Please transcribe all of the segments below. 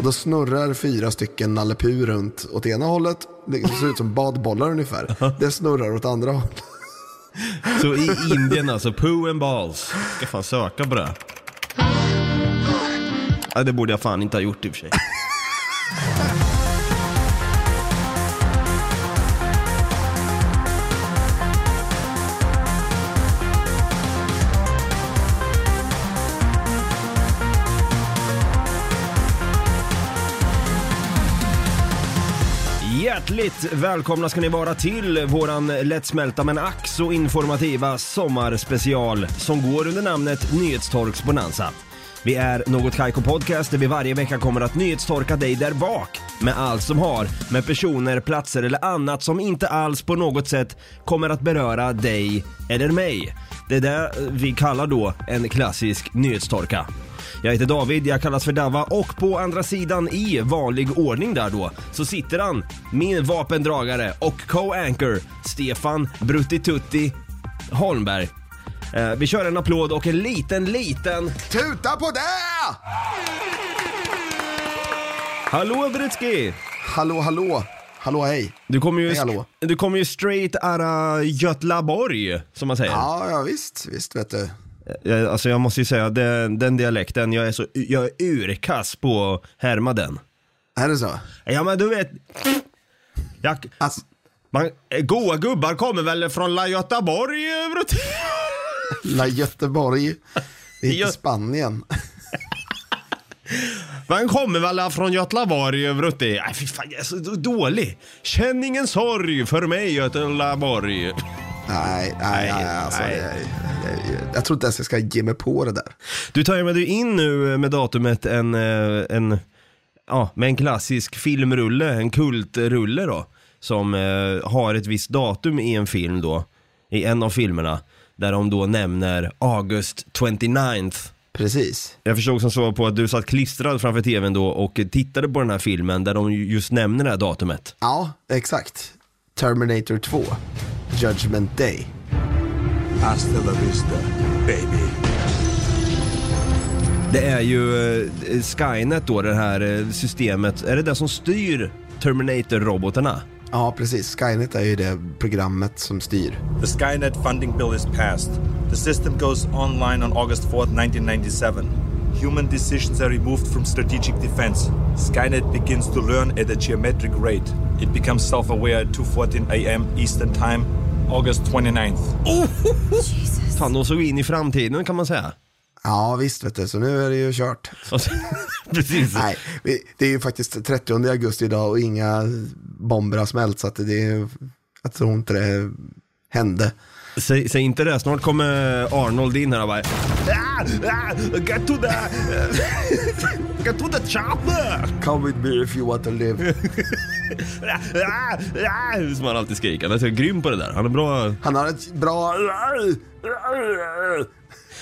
Och då snurrar fyra stycken Nalle Puh runt åt ena hållet. Det ser ut som badbollar ungefär. Det snurrar åt andra hållet. Så i Indien alltså, poo and balls. Ska fan söka på det. Ja, det borde jag fan inte ha gjort i och för sig. Hjärtligt välkomna ska ni vara till våran lättsmälta men ack så informativa sommarspecial som går under namnet Nyhetstorks Bonanza. Vi är Något Kaiko Podcast där vi varje vecka kommer att nyhetstorka dig där bak med allt som har med personer, platser eller annat som inte alls på något sätt kommer att beröra dig eller mig. Det är det vi kallar då en klassisk nyhetstorka. Jag heter David, jag kallas för Dava och på andra sidan i vanlig ordning där då så sitter han, min vapendragare och co-anchor Stefan Bruttitutti Holmberg. Eh, vi kör en applåd och en liten, liten Tuta på det! Hallå Britski! Hallå, hallå. Hallå, hej. Du kommer ju, Hej, hallå. du kommer ju straight ära Götlaborg, som man säger. Ja, ja visst, visst vet du. Jag, alltså jag måste ju säga, den, den dialekten, jag är så jag är urkass på att härma den. Är det så? Ja men du vet, jag, Alltså, man, goa gubbar kommer väl från La Göteborg? La Göteborg. Det är inte Spanien. Man kommer väl från Göteborg? Brutti? Nej fy fan, jag är så dålig. Känn ingen sorg för mig Göteborg. Nej, nej, nej. Alltså, nej. Jag, jag, jag, jag tror inte ens jag ska ge mig på det där. Du tar med dig in nu med datumet en, eh, en, ja, med en klassisk filmrulle, en kultrulle då. Som eh, har ett visst datum i en film då, i en av filmerna. Där de då nämner August 29th. Precis. Jag förstod som så på att du satt klistrad framför tvn då och tittade på den här filmen där de just nämner det här datumet. Ja, exakt. Terminator 2. Judgment Day. Hasta la vista, baby. Det är ju eh, Skynet då, det här eh, systemet, är det det som styr Terminator-robotarna? Ja, precis. Skynet är ju det programmet som styr. The Skynet funding bill is passed. The system goes online on August 4th, 1997. Human decisions are removed from strategic defense. Skynet begins to learn at a geometric rate. It becomes self-aware at 2:14 a.m. Eastern Time, August 29th. Fan, de såg in i framtiden kan man säga. Ja, visst vet du. Så nu är det ju kört. Precis. Nej, det är ju faktiskt 30 augusti idag och inga bomber har smält så att det är, jag tror inte det hände. Säg, säg inte det, snart kommer Arnold in här och bara ah, ah, Get to the... Get to the chopper! Come with me if you want to live. Ah, ah, ah, Som han alltid skriker. Han är så grym på det där. Han är bra. Han har ett bra...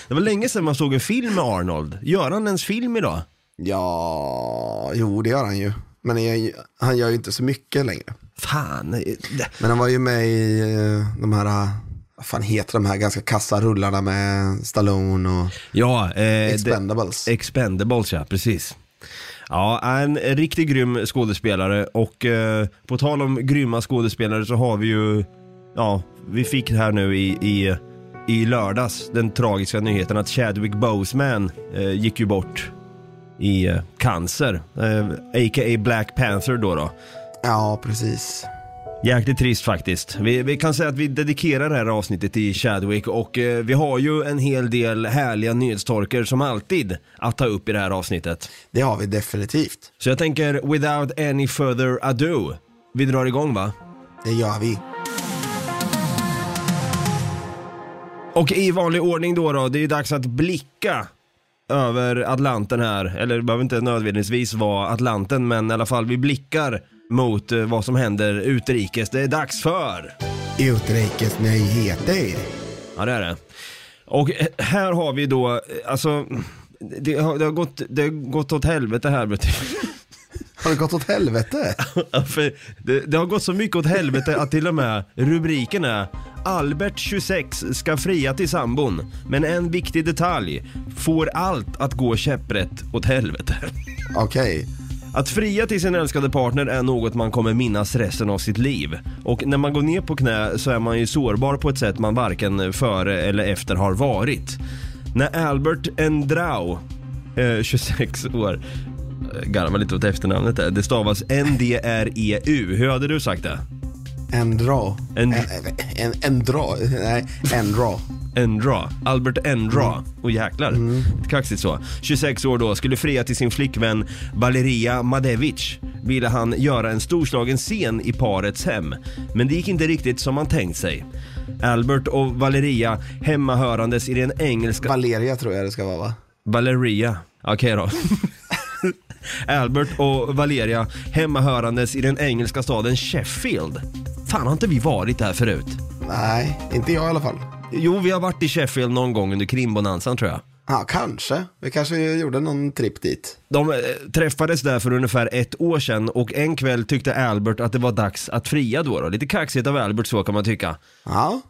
Det var länge sedan man såg en film med Arnold. Gör han ens film idag? Ja, jo det gör han ju. Men jag, han gör ju inte så mycket längre. Fan. eh, Men han var ju med i eh, de här, eh, vad fan heter de här ganska kassa rullarna med Stallone och Ja, eh, Expendables. Expendables ja, precis. Ja, en riktigt grym skådespelare och eh, på tal om grymma skådespelare så har vi ju, ja, vi fick här nu i, i, i lördags den tragiska nyheten att Chadwick Boseman eh, gick ju bort i eh, cancer, eh, a.k.a. Black Panther då då. Ja, precis. Jäkligt trist faktiskt. Vi, vi kan säga att vi dedikerar det här avsnittet till Chadwick och eh, vi har ju en hel del härliga nyhetstorker som alltid att ta upp i det här avsnittet. Det har vi definitivt. Så jag tänker, without any further ado, vi drar igång va? Det gör vi. Och i vanlig ordning då, då det är ju dags att blicka över Atlanten här. Eller det behöver inte nödvändigtvis vara Atlanten, men i alla fall vi blickar mot eh, vad som händer utrikes. Det är dags för... Utrikes nyheter. Ja det är det. Och eh, här har vi då, eh, alltså, det har, det har, gått, det har gått åt helvete här. Har det gått åt helvete? Det, det har gått så mycket åt helvete att till och med rubriken är Albert 26 ska fria till sambon, men en viktig detalj, får allt att gå käpprätt åt helvete. Okej. Att fria till sin älskade partner är något man kommer minnas resten av sitt liv. Och när man går ner på knä så är man ju sårbar på ett sätt man varken före eller efter har varit. När Albert Endrau, eh, 26 år, eh, garvar lite åt efternamnet där, det stavas N-D-R-E-U. Hur hade du sagt det? En dra. En- En, en, en dra. Nej, en dra. Endra, Albert Endra. Och jäklar, lite kaxigt så. 26 år då, skulle fria till sin flickvän Valeria Madevic. Ville han göra en storslagen scen i parets hem. Men det gick inte riktigt som han tänkt sig. Albert och Valeria hemmahörandes i den engelska... Valeria tror jag det ska vara va? Valeria, okej då. Albert och Valeria hemmahörandes i den engelska staden Sheffield. Fan har inte vi varit där förut? Nej, inte jag i alla fall. Jo, vi har varit i Sheffield någon gång under krimbonanzan tror jag. Ja, kanske. Vi kanske gjorde någon tripp dit. De eh, träffades där för ungefär ett år sedan och en kväll tyckte Albert att det var dags att fria då. då. Lite kaxigt av Albert så kan man tycka. Ja,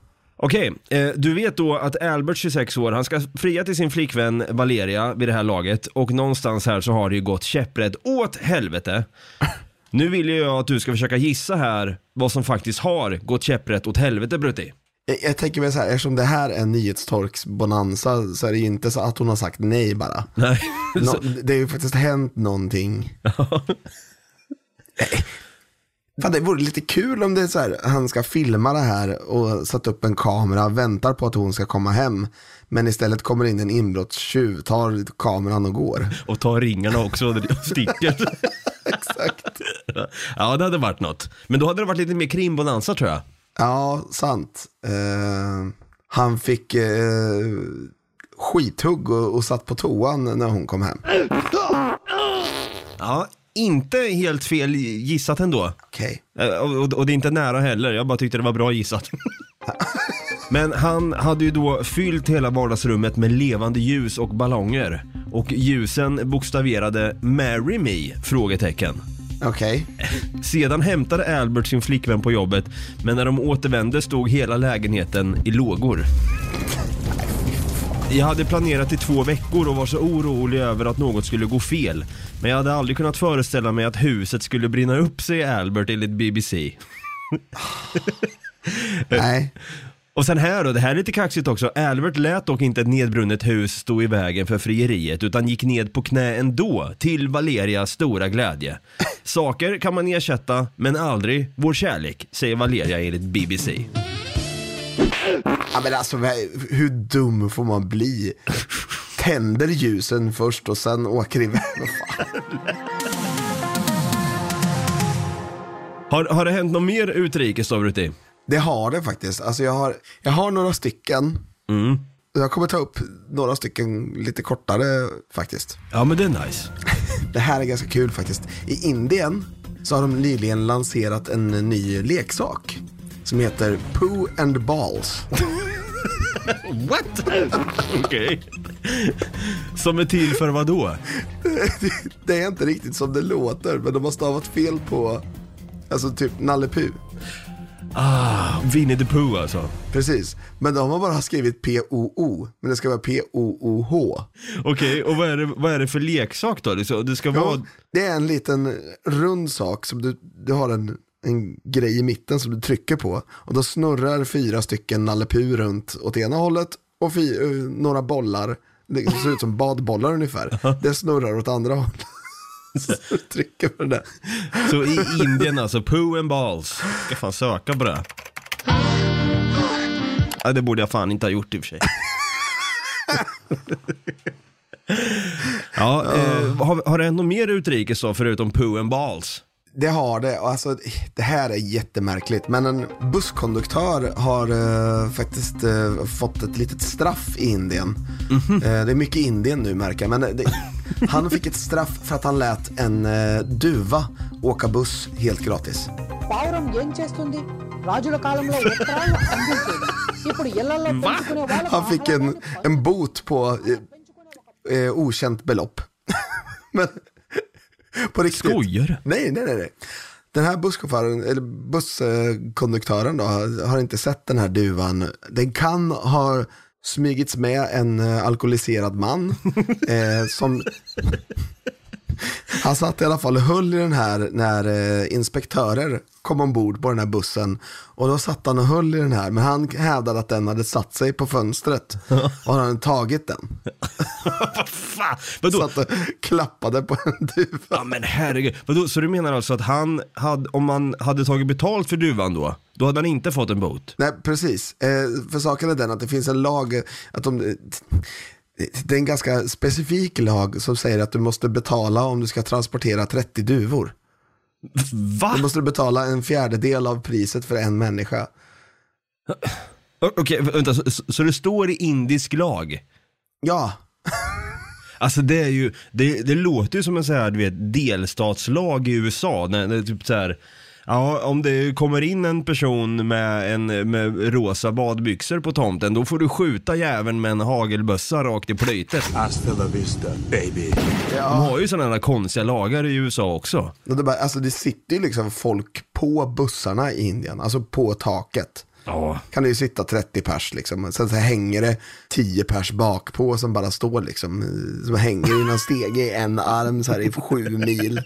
Okej, eh, du vet då att Albert, 26 år, han ska fria till sin flickvän Valeria vid det här laget och någonstans här så har det ju gått käpprätt åt helvete. Nu vill ju jag att du ska försöka gissa här vad som faktiskt har gått käpprätt åt helvete Brutti. jag, jag tänker mig så här, eftersom det här är nyhetstorksbonanza så är det ju inte så att hon har sagt nej bara. Nej. Nå, det har ju faktiskt hänt någonting. Fan, det vore lite kul om det är så här, han ska filma det här och satt upp en kamera, väntar på att hon ska komma hem. Men istället kommer in en inbrottstjuv, tar kameran och går. Och ta ringarna också och sticker. Exakt. ja, det hade varit något. Men då hade det varit lite mer krimbonanza tror jag. Ja, sant. Eh, han fick eh, skithugg och, och satt på toan när hon kom hem. Ja, inte helt fel gissat ändå. Okej. Eh, Och, och det är inte nära heller, jag bara tyckte det var bra gissat. Men han hade ju då fyllt hela vardagsrummet med levande ljus och ballonger. Och ljusen bokstaverade 'Marry me?' frågetecken. Okej. Sedan hämtade Albert sin flickvän på jobbet, men när de återvände stod hela lägenheten i lågor. Jag hade planerat i två veckor och var så orolig över att något skulle gå fel. Men jag hade aldrig kunnat föreställa mig att huset skulle brinna upp, säger Albert enligt BBC. Nej. Och sen här då, det här är lite kaxigt också. Albert lät dock inte ett nedbrunnet hus stå i vägen för frieriet utan gick ned på knä ändå, till Valerias stora glädje. Saker kan man ersätta, men aldrig vår kärlek, säger Valeria enligt BBC. Ja, men alltså, hur dum får man bli? Tänder ljusen först och sen åker iväg. Har, har det hänt något mer utrikes då, Brutti? Det har det faktiskt. Alltså, jag, har, jag har några stycken. Jag kommer ta upp några stycken lite kortare faktiskt. Ja, men det är nice. Det här är ganska kul faktiskt. I Indien så har de nyligen lanserat en ny leksak som heter Poo and Balls. What? Okej. Som är till för vad då? Det är inte riktigt som det låter, men de har stavat fel på, alltså typ Nalle Puh. Ah, Winnie the Pooh alltså. Precis, men de har bara skrivit P-O-O, men det ska vara P-O-O-H. Okej, och vad är, det, vad är det för leksak då? Det ska, vara... Ja, det är en liten rund sak som du, du har en, en grej i mitten som du trycker på och då snurrar fyra stycken Nalle runt åt ena hållet och eh, några bollar, det ser ut som badbollar ungefär, det snurrar åt andra hållet. Så trycker på det där. Så i Indien alltså, Pooh and Balls. Ska fan söka på det. Ja, det borde jag fan inte ha gjort i och för sig. Ja, eh, har, har det hänt något mer utrikes då, förutom Pooh and Balls? Det har det. Alltså, det här är jättemärkligt. Men en busskonduktör har eh, faktiskt eh, fått ett litet straff i Indien. Mm -hmm. eh, det är mycket Indien nu märker jag. Men det, han fick ett straff för att han lät en eh, duva åka buss helt gratis. Han fick en, en bot på eh, eh okänt belopp. men, på riktigt. Skojar? Nej, nej, nej. nej. Den här busschauffören, eller busskonduktören då, har inte sett den här duvan. Den kan ha smygits med en eh, alkoholiserad man eh, som Han satt i alla fall och höll i den här när eh, inspektörer kom ombord på den här bussen. Och då satt han och höll i den här, men han hävdade att den hade satt sig på fönstret. Och han hade tagit den. Vad fan? Satt och klappade på en duva. Ja men herregud. Vadå, så du menar alltså att han hade, om man hade tagit betalt för duvan då, då hade han inte fått en bot? Nej, precis. Eh, för saken är den att det finns en lag, att de, det är en ganska specifik lag som säger att du måste betala om du ska transportera 30 duvor. Va? Då måste du betala en fjärdedel av priset för en människa. Okej, vänta, så, så- så det står i indisk lag? Ja, Alltså det är ju, det, det låter ju som en så här, du vet, delstatslag i USA, när, när typ så här, Ja, om det kommer in en person med, en, med rosa badbyxor på tomten, då får du skjuta jäveln med en hagelbössa rakt i plytet. Hasta la vista, baby. De har ju sådana där konstiga lagar i USA också. det, bara, alltså det sitter ju liksom folk på bussarna i Indien, alltså på taket. Ja. Kan det ju sitta 30 pers liksom. Sen så hänger det 10 pers bak på som bara står liksom. Som hänger i någon stege i en arm så här i sju mil.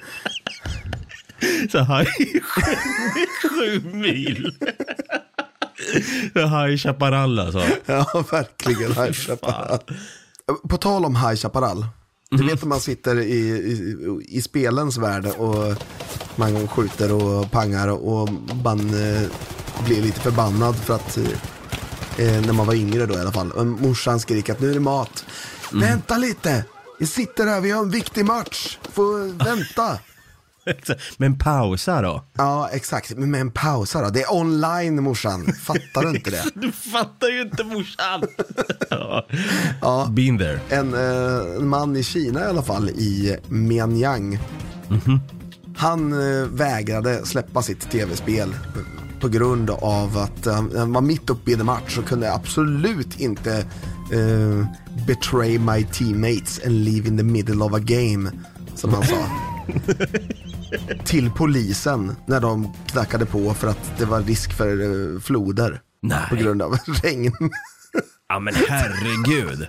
Så här i sju, sju mil. I Chaparral alltså. Ja, verkligen. High Chaparral. På tal om High Chaparral. Du vet när man sitter i, i, i spelens värld och man skjuter och pangar och man eh, blir lite förbannad för att eh, när man var yngre då i alla fall. Och morsan skriker att nu är det mat. Vänta lite, vi sitter här, vi har en viktig match. Får vänta. Men pausa då. Ja, exakt. Men, men pausa då. Det är online morsan. Fattar du inte det? Du fattar ju inte morsan. ja. Been there. en, eh, man i Kina i alla fall, i Mianyang. Han eh, vägrade släppa sitt tv-spel på grund av att eh, han var mitt uppe i en match och kunde absolut inte eh, betray my teammates and leave in the middle of a game, som han sa. Till polisen när de knackade på för att det var risk för eh, floder. Nej. På grund av regn. Ja men herregud.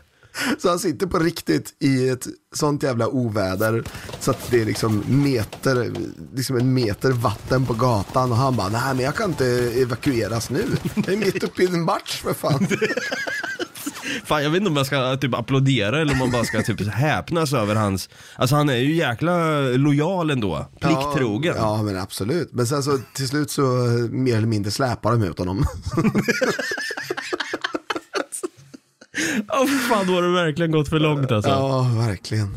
Så han sitter på riktigt i ett sånt jävla oväder så att det är liksom meter, liksom en meter vatten på gatan och han bara, nej men jag kan inte evakueras nu. Jag är mitt uppe i en match för fan. Fan jag vet inte om jag ska typ applådera eller om man bara ska typ häpnas över hans, alltså han är ju jäkla lojal ändå, plikttrogen. Ja, ja men absolut. Men sen så till slut så mer eller mindre släpar de ut honom. Åh fan då har det verkligen gått för långt alltså. Ja, verkligen.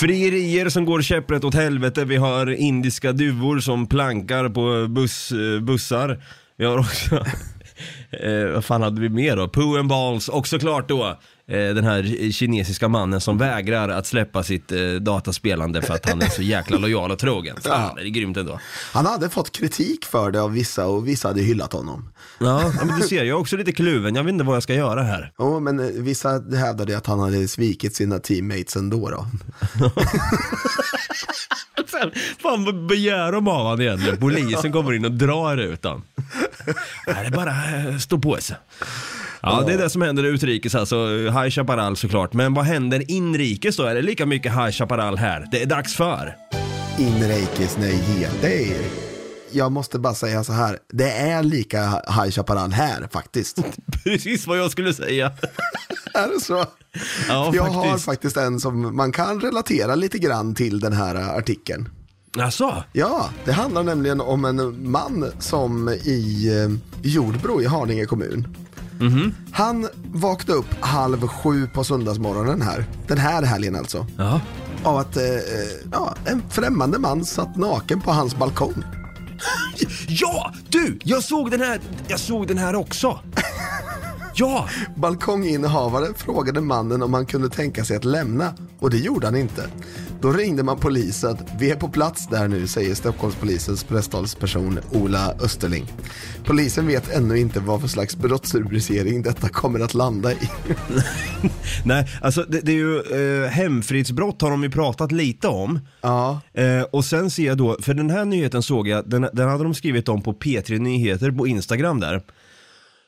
Frierier som går käpprätt åt helvete, vi har indiska duvor som plankar på buss, eh, bussar. Vi har också, eh, vad fan hade vi mer då? Poo and balls och såklart då eh, den här kinesiska mannen som vägrar att släppa sitt eh, dataspelande för att han är så jäkla lojal och trogen. Fan, det är grymt ändå. Han hade fått kritik för det av vissa och vissa hade hyllat honom. Ja, men du ser, jag är också lite kluven, jag vet inte vad jag ska göra här. Jo, men eh, vissa hävdade att han hade svikit sina teammates ändå då. Sen, Fan vad begär de av han egentligen? Polisen kommer in och drar ut det är bara eh, stå på sig. Ja, det är det som händer utrikes alltså. High Chaparral såklart. Men vad händer inrikes då? Är det lika mycket High Chaparral här? Det är dags för. Inrikes nyheter. Jag måste bara säga så här, det är lika High Chaparral här faktiskt. Precis vad jag skulle säga. är det så? Ja, jag har faktiskt. faktiskt en som man kan relatera lite grann till den här artikeln. Alltså, Ja, det handlar nämligen om en man som i eh, Jordbro i Haninge kommun. Han vaknade upp halv sju på söndagsmorgonen här, den här helgen alltså. Ja. Av att eh, eh, ja, en främmande man satt naken på hans balkong. Ja, du! Jag såg den här, jag såg den här också. Ja, Balkonginnehavare frågade mannen om han kunde tänka sig att lämna och det gjorde han inte. Då ringde man polisen. Vi är på plats där nu, säger Stockholmspolisens presstalsperson Ola Österling. Polisen vet ännu inte vad för slags brottsrubricering detta kommer att landa i. nej, alltså det, det är ju eh, hemfridsbrott har de ju pratat lite om. Ja, Eh, och sen ser jag då, för den här nyheten såg jag, den, den hade de skrivit om på P3 Nyheter på Instagram där.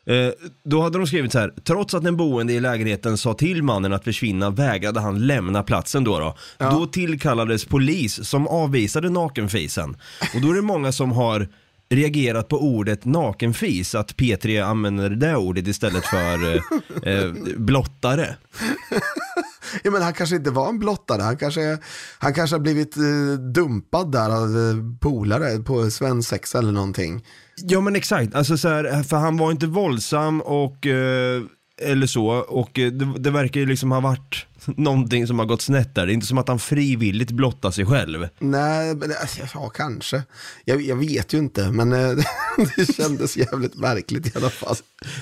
Eh, då hade de skrivit så här, trots att den boende i lägenheten sa till mannen att försvinna vägrade han lämna platsen då. Då, då tillkallades polis som avvisade nakenfisen. Och då är det många som har reagerat på ordet nakenfis, att P3 använder det ordet istället för eh, eh, blottare. Ja, men han kanske inte var en blottare, han kanske, han kanske har blivit eh, dumpad där av eh, polare på svensexa eller någonting. Ja men exakt, alltså så här, för han var inte våldsam och eh, eller så och eh, det, det verkar ju liksom ha varit någonting som har gått snett där. Det är inte som att han frivilligt blottar sig själv. Nej, men, det- ja kanske. Jag, jag vet ju inte, men eh, det kändes jävligt märkligt i alla fall.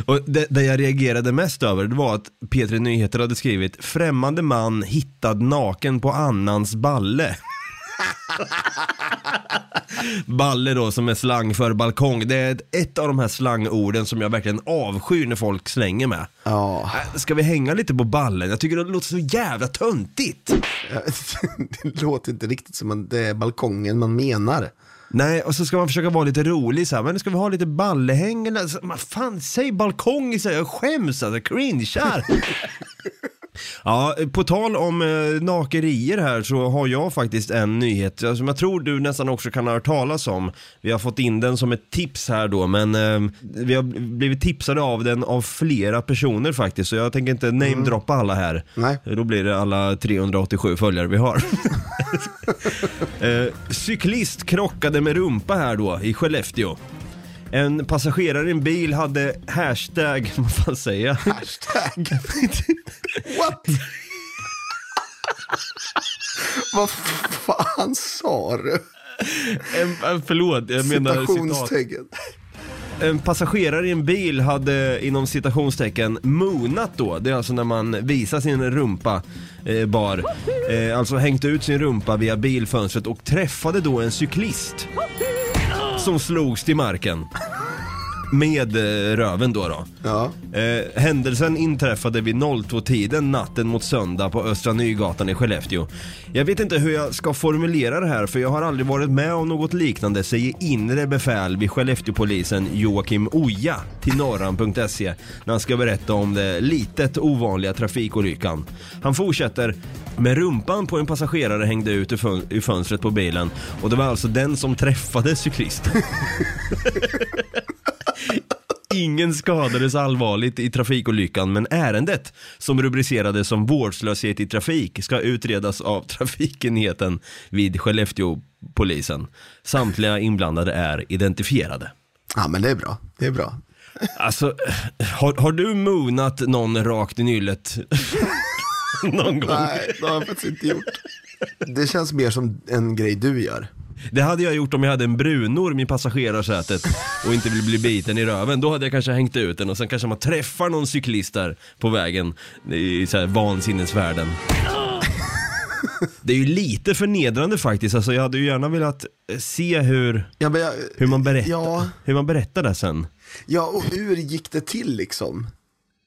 Och det, det jag reagerade mest över det var att P3 Nyheter hade skrivit Främmande man hittad naken på annans balle. balle då som är slang för balkong. Det är ett- av de här slangorden som jag verkligen avskyr när folk slänger med. Ja, Äh, Ska vi hänga lite på ballen? Jag tycker det låter så jävla töntigt. det låter inte riktigt som att det är balkongen man menar. Nej, och så ska man försöka vara lite rolig så här, men ska vi ha lite ballehäng eller? Så, man, fan, säg balkong istället, jag skäms alltså, cringear. Ja, på tal om eh, nakerier här så har jag faktiskt en nyhet eh, som jag tror du nästan också kan ha hört talas om. Vi har fått in den som ett tips här då, men eh, vi har blivit tipsade av den av flera personer faktiskt, så jag tänker inte namedroppa alla här. Nej. Då blir det alla 387 följare vi har. Eh, cyklist krockade med rumpa här då i Skellefteå. En passagerare i en bil hade hashtag, vad fan säger jag? Hashtag. What? Vad fan sa du? En, en, förlåt, jag menar citat. En passagerare i en bil hade inom citationstecken moonat då, det är alltså när man visar sin rumpa eh, bar, eh, alltså hängt ut sin rumpa via bilfönstret och träffade då en cyklist som slogs till marken. Med eh, röven då då. Ja. Eh, händelsen inträffade vid 02-tiden natten mot söndag på Östra Nygatan i Skellefteå. Jag vet inte hur jag ska formulera det här för jag har aldrig varit med om något liknande, säger inre befäl vid Skellefteåpolisen Joakim Oja till norran.se när han ska berätta om det litet ovanliga trafikolyckan. Han fortsätter med rumpan på en passagerare hängde ut ur fön- ur fönstret på bilen och det var alltså den som träffade cyklisten. Ingen skadades allvarligt i trafikolyckan men ärendet som rubricerades som vårdslöshet i trafik ska utredas av trafikenheten vid Skellefteåpolisen. Samtliga inblandade är identifierade. ja, men det är bra. Det är bra. Alltså, har, har du moonat någon rakt i nyllet? någon gång? Nej, det har jag faktiskt inte gjort. Det känns mer som en grej du gör. Det hade jag gjort om jag hade en brunorm i passagerarsätet och inte vill bli biten i röven. Då hade jag kanske hängt ut den och sen kanske man träffar någon cyklist där på vägen i så här vansinnesvärlden. Det är ju lite förnedrande faktiskt, alltså jag hade ju gärna velat se hur, Ja, jag, hur, man, berättar, Ja. hur man berättar det sen. ja, och hur gick det till liksom?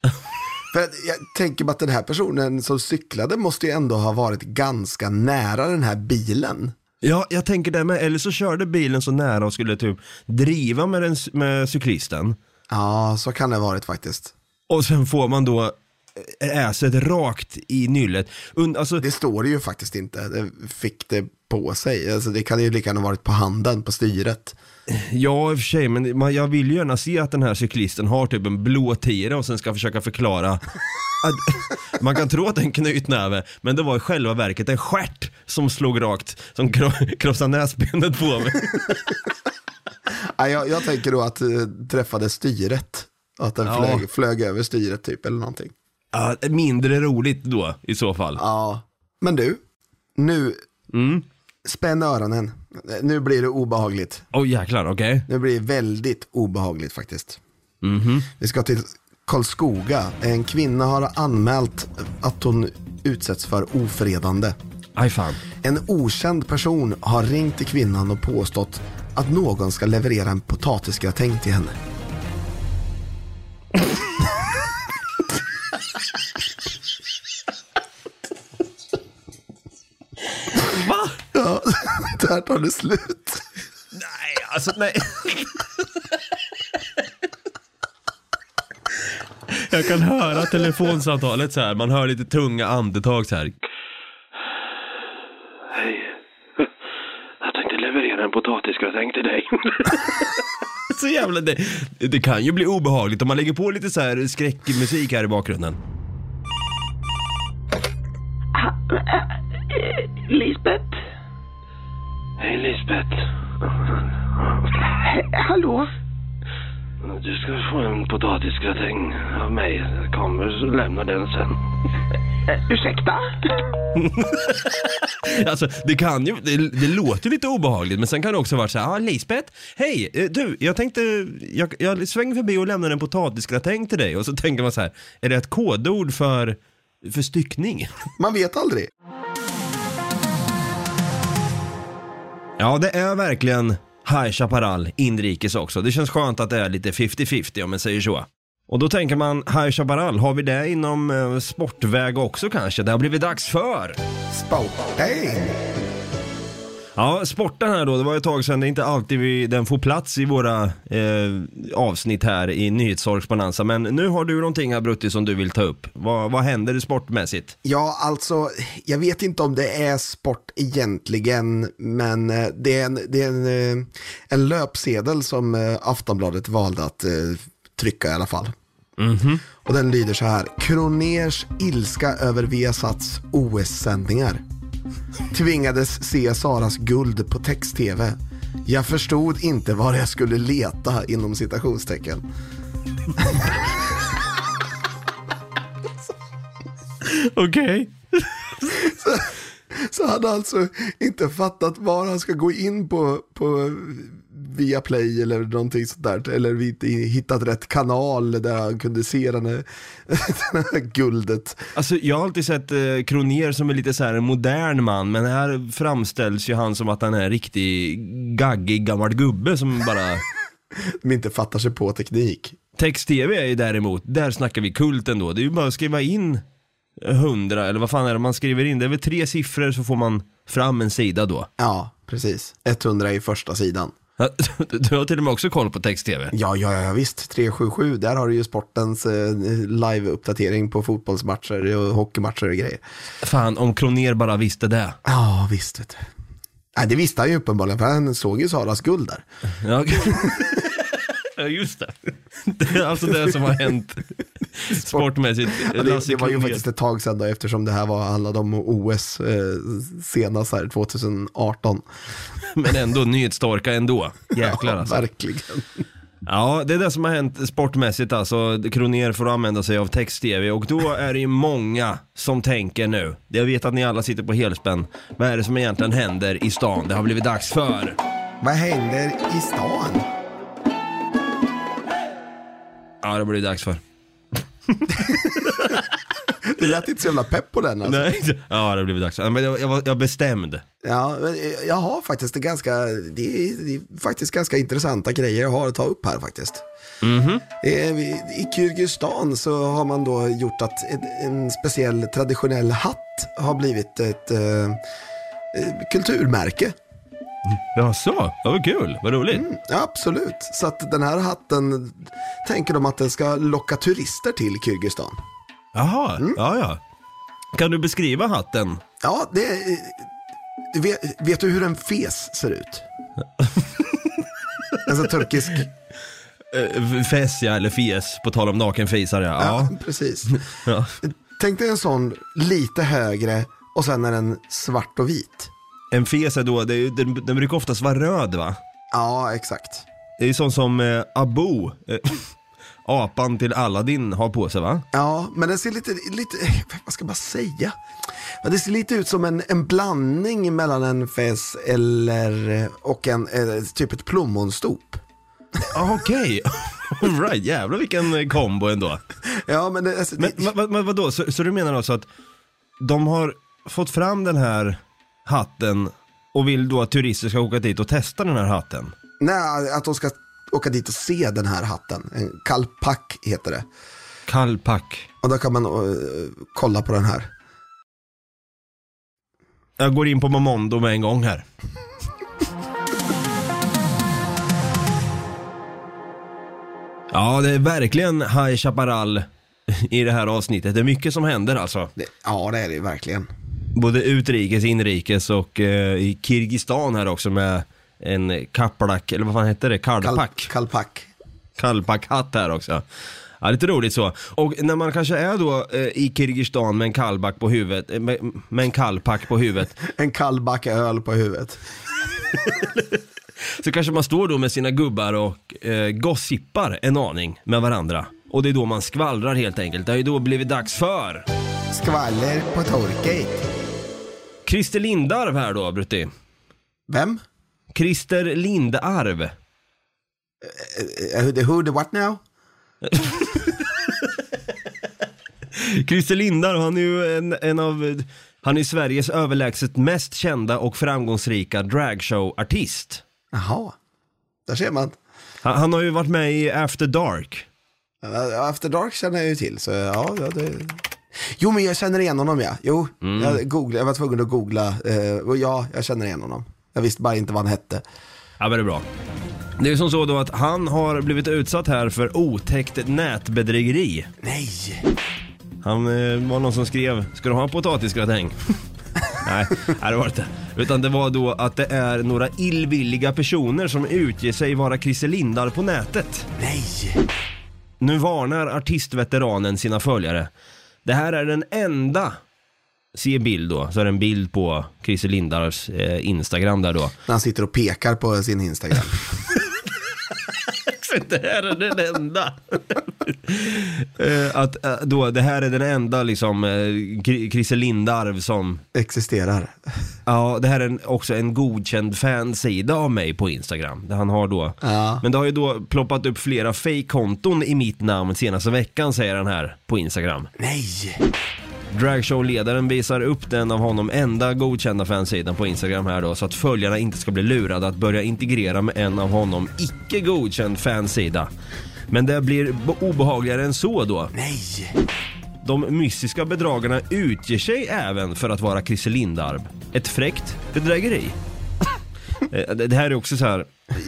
För jag tänker att den här personen som cyklade måste ju ändå ha varit ganska nära den här bilen. Ja, jag tänker det med, eller så körde bilen så nära och skulle typ driva med, den, med cyklisten. Ja, så kan det ha varit faktiskt. Och sen får man då äset rakt i nyllet. Und, alltså, Det står det ju faktiskt inte. Det fick det på sig. Alltså, det kan ju lika gärna varit på handen, på styret. Ja, i och för sig, men man, jag vill ju gärna se att den här cyklisten har typ en blå tira och sen ska försöka förklara man kan tro att det är en knytnäve, men det var i själva verket en stjärt som slog rakt, som kro krossade näsbenet på mig. Ja, jag, jag tänker då att uh, träffade styret. Att den Ja. flög, flög över styret typ, eller någonting. Ja, mindre roligt då, i så fall. Ja, men du, nu, Mm. spänn öronen. Nu blir det obehagligt. Åh jäklar, okej. Nu blir det väldigt obehagligt faktiskt. Mhm. Vi ska till Karlskoga. En kvinna har anmält att hon utsätts för ofredande. Aj fan. En okänd person har ringt till kvinnan och påstått att någon ska leverera en potatisgratäng till henne. Va? Ja, där tar det slut. Nej, alltså nej. Jag kan höra telefonsamtalet så här. man hör lite tunga andetag så här. Hej. Jag tänkte leverera en potatisgratäng till dig. Så jävla, det, det kan ju bli obehagligt om man lägger på lite så här skräckmusik här i bakgrunden. Potatisgratäng av mig. Jag kommer så lämnar den sen. Eh, ursäkta? Alltså det kan ju, det, det låter lite obehagligt men sen kan det också vara så här, ah, Lisbeth, hej, eh, du, jag tänkte, jag, jag svänger förbi och lämnar en potatisgratäng till dig och så tänker man så här, är det ett kodord för, för styckning? Man vet aldrig. Ja, det är verkligen High Chaparral inrikes också. Det känns skönt att det är lite 50-50 om man säger så. Och då tänker man, High Chaparral, har vi det inom eh, sportväg också kanske? Det har blivit dags för... Sporting! Ja, sporten här då, det var ett tag sedan, det är inte alltid vi, den får plats i våra eh, avsnitt här i Nyhetsorgsbonanza. Men nu har du någonting här Brutti som du vill ta upp. Vad, vad händer sportmässigt? Ja, alltså, jag vet inte om det är sport egentligen, men eh, det är en, det är en, eh, en löpsedel som eh, Aftonbladet valde att eh, trycka i alla fall. Och den lyder så här. Kroners ilska över Viasats OS-sändningar. Tvingades se Saras guld på text-tv. Jag förstod inte var jag skulle leta inom citationstecken. Okej. Så han har alltså inte fattat var han ska gå in på, på Viaplay eller någonting sånt där. Eller vi- hittat rätt kanal där han kunde se den här, den här guldet. Alltså jag har alltid sett eh, Kroner som en lite så här en modern man, men här framställs ju han som att han är en riktig gaggig gammal gubbe som bara... De inte fattar sig på teknik. Text-tv är ju däremot, där snackar vi kult ändå. Det är ju bara att skriva in 100, eller vad fan är det man skriver in? Det är väl tre siffror så får man fram en sida då. Ja, precis. 100 i första sidan. Du har till och med också koll på text-tv? Ja, ja, ja visst. 377, där har du ju sportens eh, live-uppdatering på fotbollsmatcher och hockeymatcher och grejer. Fan, om Kroner bara visste det. Ja, visst vet du. Nej, det visste han ju uppenbarligen, för han såg ju Saras guld där. Ja. Ja, just det. Det är alltså det som har hänt sportmässigt. Ja, det, det var ju faktiskt ett tag sedan då, eftersom det här var, handlade om OS eh, senast här, 2018. Men ändå nyhetsstorka ändå. Jäklar alltså. Verkligen. Ja, det är det som har hänt sportmässigt alltså. Kroner får använda sig av text-tv och då är det ju många som tänker nu. Jag vet att ni alla sitter på helspänn. Vad är det som egentligen händer i stan? Det har blivit dags för... Vad händer i stan? Ja, det har blivit dags för. Det lät inte så jävla pepp på den alltså. Nej, ja det har blivit dags. Men jag, jag var jag bestämd. Ja, men jag har faktiskt det ganska, det är, det är faktiskt ganska intressanta grejer jag har att ta upp här faktiskt. Det är- I Kyrgyzstan så har man då gjort att en, en speciell traditionell hatt har blivit ett eh, eh, kulturmärke. Jaså, det var kul, vad roligt. Ja, absolut. Så att den här hatten tänker de att den ska locka turister till Kyrgyzstan. Jaha, ja ja. Kan du beskriva hatten? Ja, det är, vet, vet du hur en fes ser ut? en sån turkisk, Uh, Fesja eller fes, på tal om nakenfisar ja. ja, ja. precis. ja. Tänk dig en sån lite högre och sen är den svart och vit. En fes är då, det, den, den brukar oftast vara röd va? Ja, exakt. Det är ju sånt som eh, Abu, eh, apan till Aladdin har på sig va? Ja, men den ser lite, lite vad ska man säga? Ja, det ser lite ut som en, en blandning mellan en fes eller, och en, eh, typ ett plommonstop. Ah, Okej, alright, jävlar vilken eh, kombo ändå. Ja, men, det, alltså, Men det, va, vadå, så, så du menar alltså att de har fått fram den här hatten och vill då att turister ska åka dit och testa den här hatten? nej, att de ska åka dit och se den här hatten. En kalpak heter det. Kallpack. Och då kan man eh, kolla på den här. Jag går in på Momondo med en gång här. Ja, det är verkligen High Chaparral i det här avsnittet. Det är mycket som händer alltså. Det, ja, det är det verkligen. Både utrikes, inrikes och eh, i Kirgizistan här också med en kaplak, eller vad fan heter det? Kal- Kalpak. Kalpak. Kalpak-hatt här också. Ja, lite roligt så. Och när man kanske är då eh, i Kirgizistan med en kalbak på huvudet, eh, med, med en kalpak på huvudet, En kall back öl på huvudet. så kanske man står då med sina gubbar och eh, gossipar en aning med varandra. Och det är då man skvallrar helt enkelt. Det har ju då blivit dags för Skvaller på Torkate. Christer Lindarv här då, Brutti. Vem? Christer Lindarv. Uh, who, the what now? Christer Lindarw, han är ju en, en av, han är Sveriges överlägset mest kända och framgångsrika dragshow-artist. Jaha, där ser man. Han, han har ju varit med i After Dark. After Dark känner jag ju till, så ja, ja det... Jo, men jag känner igen honom ja. Jo, jag, googlade, jag var tvungen att googla. eh, och ja, jag känner igen honom. Jag visste bara inte vad han hette. Ja men det är bra. Det är som så då att han har blivit utsatt här för otäckt nätbedrägeri. Nej! Han eh, var någon som skrev, ska du ha en potatisgratäng? nej det var det inte. Utan det var då att det är några illvilliga personer som utger sig vara Christer Lindar på nätet. Nej! Nu varnar artistveteranen sina följare. Det här är den enda, se bild då, så är det en bild på Christer Lindars eh, Instagram där då. När han sitter och pekar på sin Instagram. det här är den enda. Eh, att eh, då, det här är den enda liksom, eh, Kri- Christer Lindarw som, Existerar. ja det här är en, också en godkänd fansida av mig på Instagram. Där han har då, Ja. men det har ju då ploppat upp flera fake-konton i mitt namn senaste veckan säger han här på Instagram. Nej! Dragshow-ledaren visar upp den av honom enda godkända fansidan på Instagram här då så att följarna inte ska bli lurade att börja integrera med en av honom icke godkänd fansida. Men det blir obehagligare än så då. Nej! De mystiska bedragarna utger sig även för att vara Christer Lindarw. Ett fräckt bedrägeri. Eh, det här är också så här.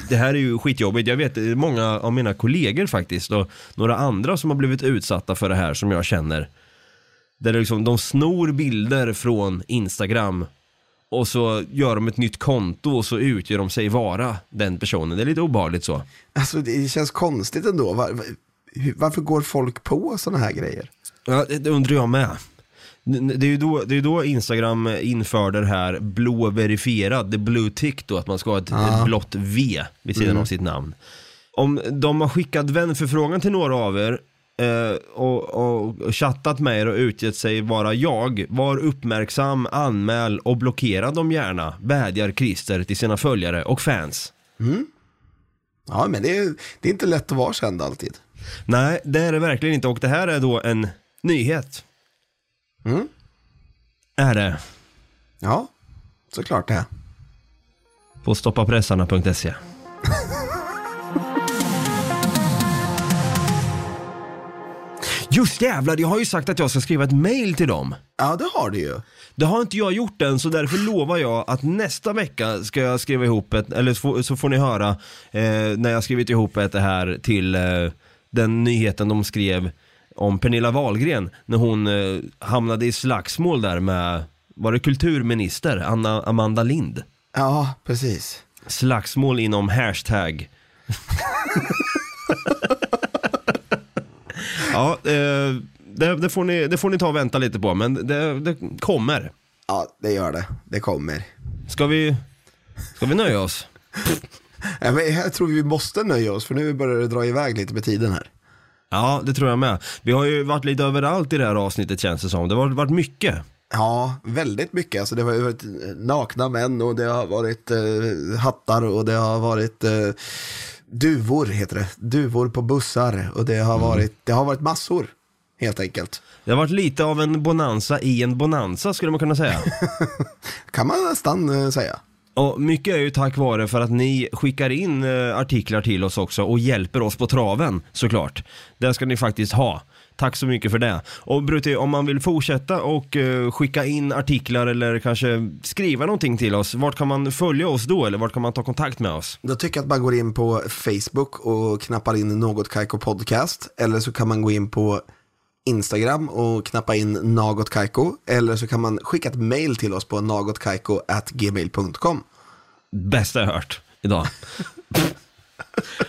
Det här är ju skitjobbigt. Jag vet många av mina kollegor faktiskt och några andra som har blivit utsatta för det här som jag känner. Där det liksom, de snor bilder från Instagram och så gör de ett nytt konto och så utger de sig vara den personen. Det är lite obehagligt så. Alltså det känns konstigt ändå. Var, var, varför går folk på sådana här grejer? Ja, det undrar jag med. Det är ju då, det är då Instagram införde det här blå verifierad, det blue tick då, att man ska ha ett, ett blått V vid sidan av sitt namn. Om de har skickat vänförfrågan till några av er eh, och, och chattat med er och utgett sig vara jag, var uppmärksam, anmäl och blockera dem gärna, vädjar Christer till sina följare och fans. Ja, men det är, det är inte lätt att vara känd alltid. Nej, det är det verkligen inte och det här är då en nyhet. Mm. Är det. Ja, såklart det. På stoppapressarna.se. Just jävlar, jag har ju sagt att jag ska skriva ett mail till dem. Ja, det har du ju. Det har inte jag gjort än, så därför lovar jag att nästa vecka ska jag skriva ihop ett, eller så får, så får ni höra eh, när jag skrivit ihop ett det här till eh, den nyheten de skrev om Pernilla Wahlgren när hon eh, hamnade i slagsmål där med, var det kulturminister, Anna, Amanda Lind? Ja, precis. Slagsmål inom hashtag. ja, eh, det, det, får ni, det får ni ta och vänta lite på, men det, det kommer. Ja, det gör det. Det kommer. Ska vi, ska vi nöja oss? Ja, men jag tror vi måste nöja oss, för nu börjar det dra iväg lite med tiden här. Ja, det tror jag med. Vi har ju varit lite överallt i det här avsnittet känns det som. Det har varit mycket. Ja, väldigt mycket. Alltså, det har varit nakna män och det har varit eh, hattar och det har varit eh, duvor, heter det. Duvor på bussar och det har, varit, det har varit massor, helt enkelt. Det har varit lite av en bonanza i en bonanza skulle man kunna säga. Kan man nästan eh, säga. Och mycket är ju tack vare för att ni skickar in eh, artiklar till oss också och hjälper oss på traven såklart. Det ska ni faktiskt ha. Tack så mycket för det. Och Brutti, om man vill fortsätta och eh, skicka in artiklar eller kanske skriva någonting till oss, vart kan man följa oss då eller vart kan man ta kontakt med oss? Då tycker jag att man går in på Facebook och knappar in något Kaiko podcast. Eller så kan man gå in på Instagram och knappa in nagotkaiko. Eller så kan man skicka ett mail till oss på nagotkaiko.gmail.com. Bästa jag hört idag.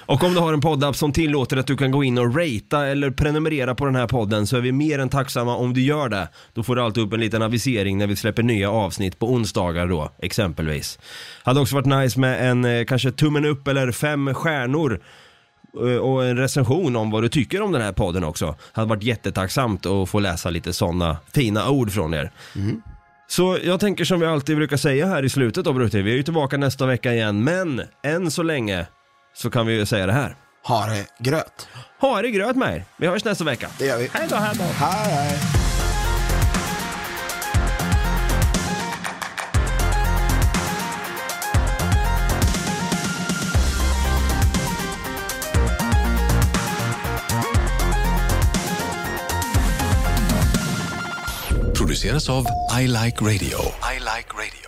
Och om du har en poddapp som tillåter att du kan gå in och ratea eller prenumerera på den här podden så är vi mer än tacksamma om du gör det. Då får du alltid upp en liten avisering när vi släpper nya avsnitt på onsdagar då, exempelvis. Hade också varit nice med en eh, kanske tummen upp eller fem stjärnor eh, och en recension om vad du tycker om den här podden också. Hade varit jättetacksamt att få läsa lite sådana fina ord från er. Så jag tänker som vi alltid brukar säga här i slutet av Brutti, vi är ju tillbaka nästa vecka igen, men än så länge så kan vi ju säga det här. Ha det gröt. Ha det gröt med er. Vi hörs nästa vecka. Det gör vi. Hej då, hej då. Hej, hej. Produceras av I Like Radio. I like radio.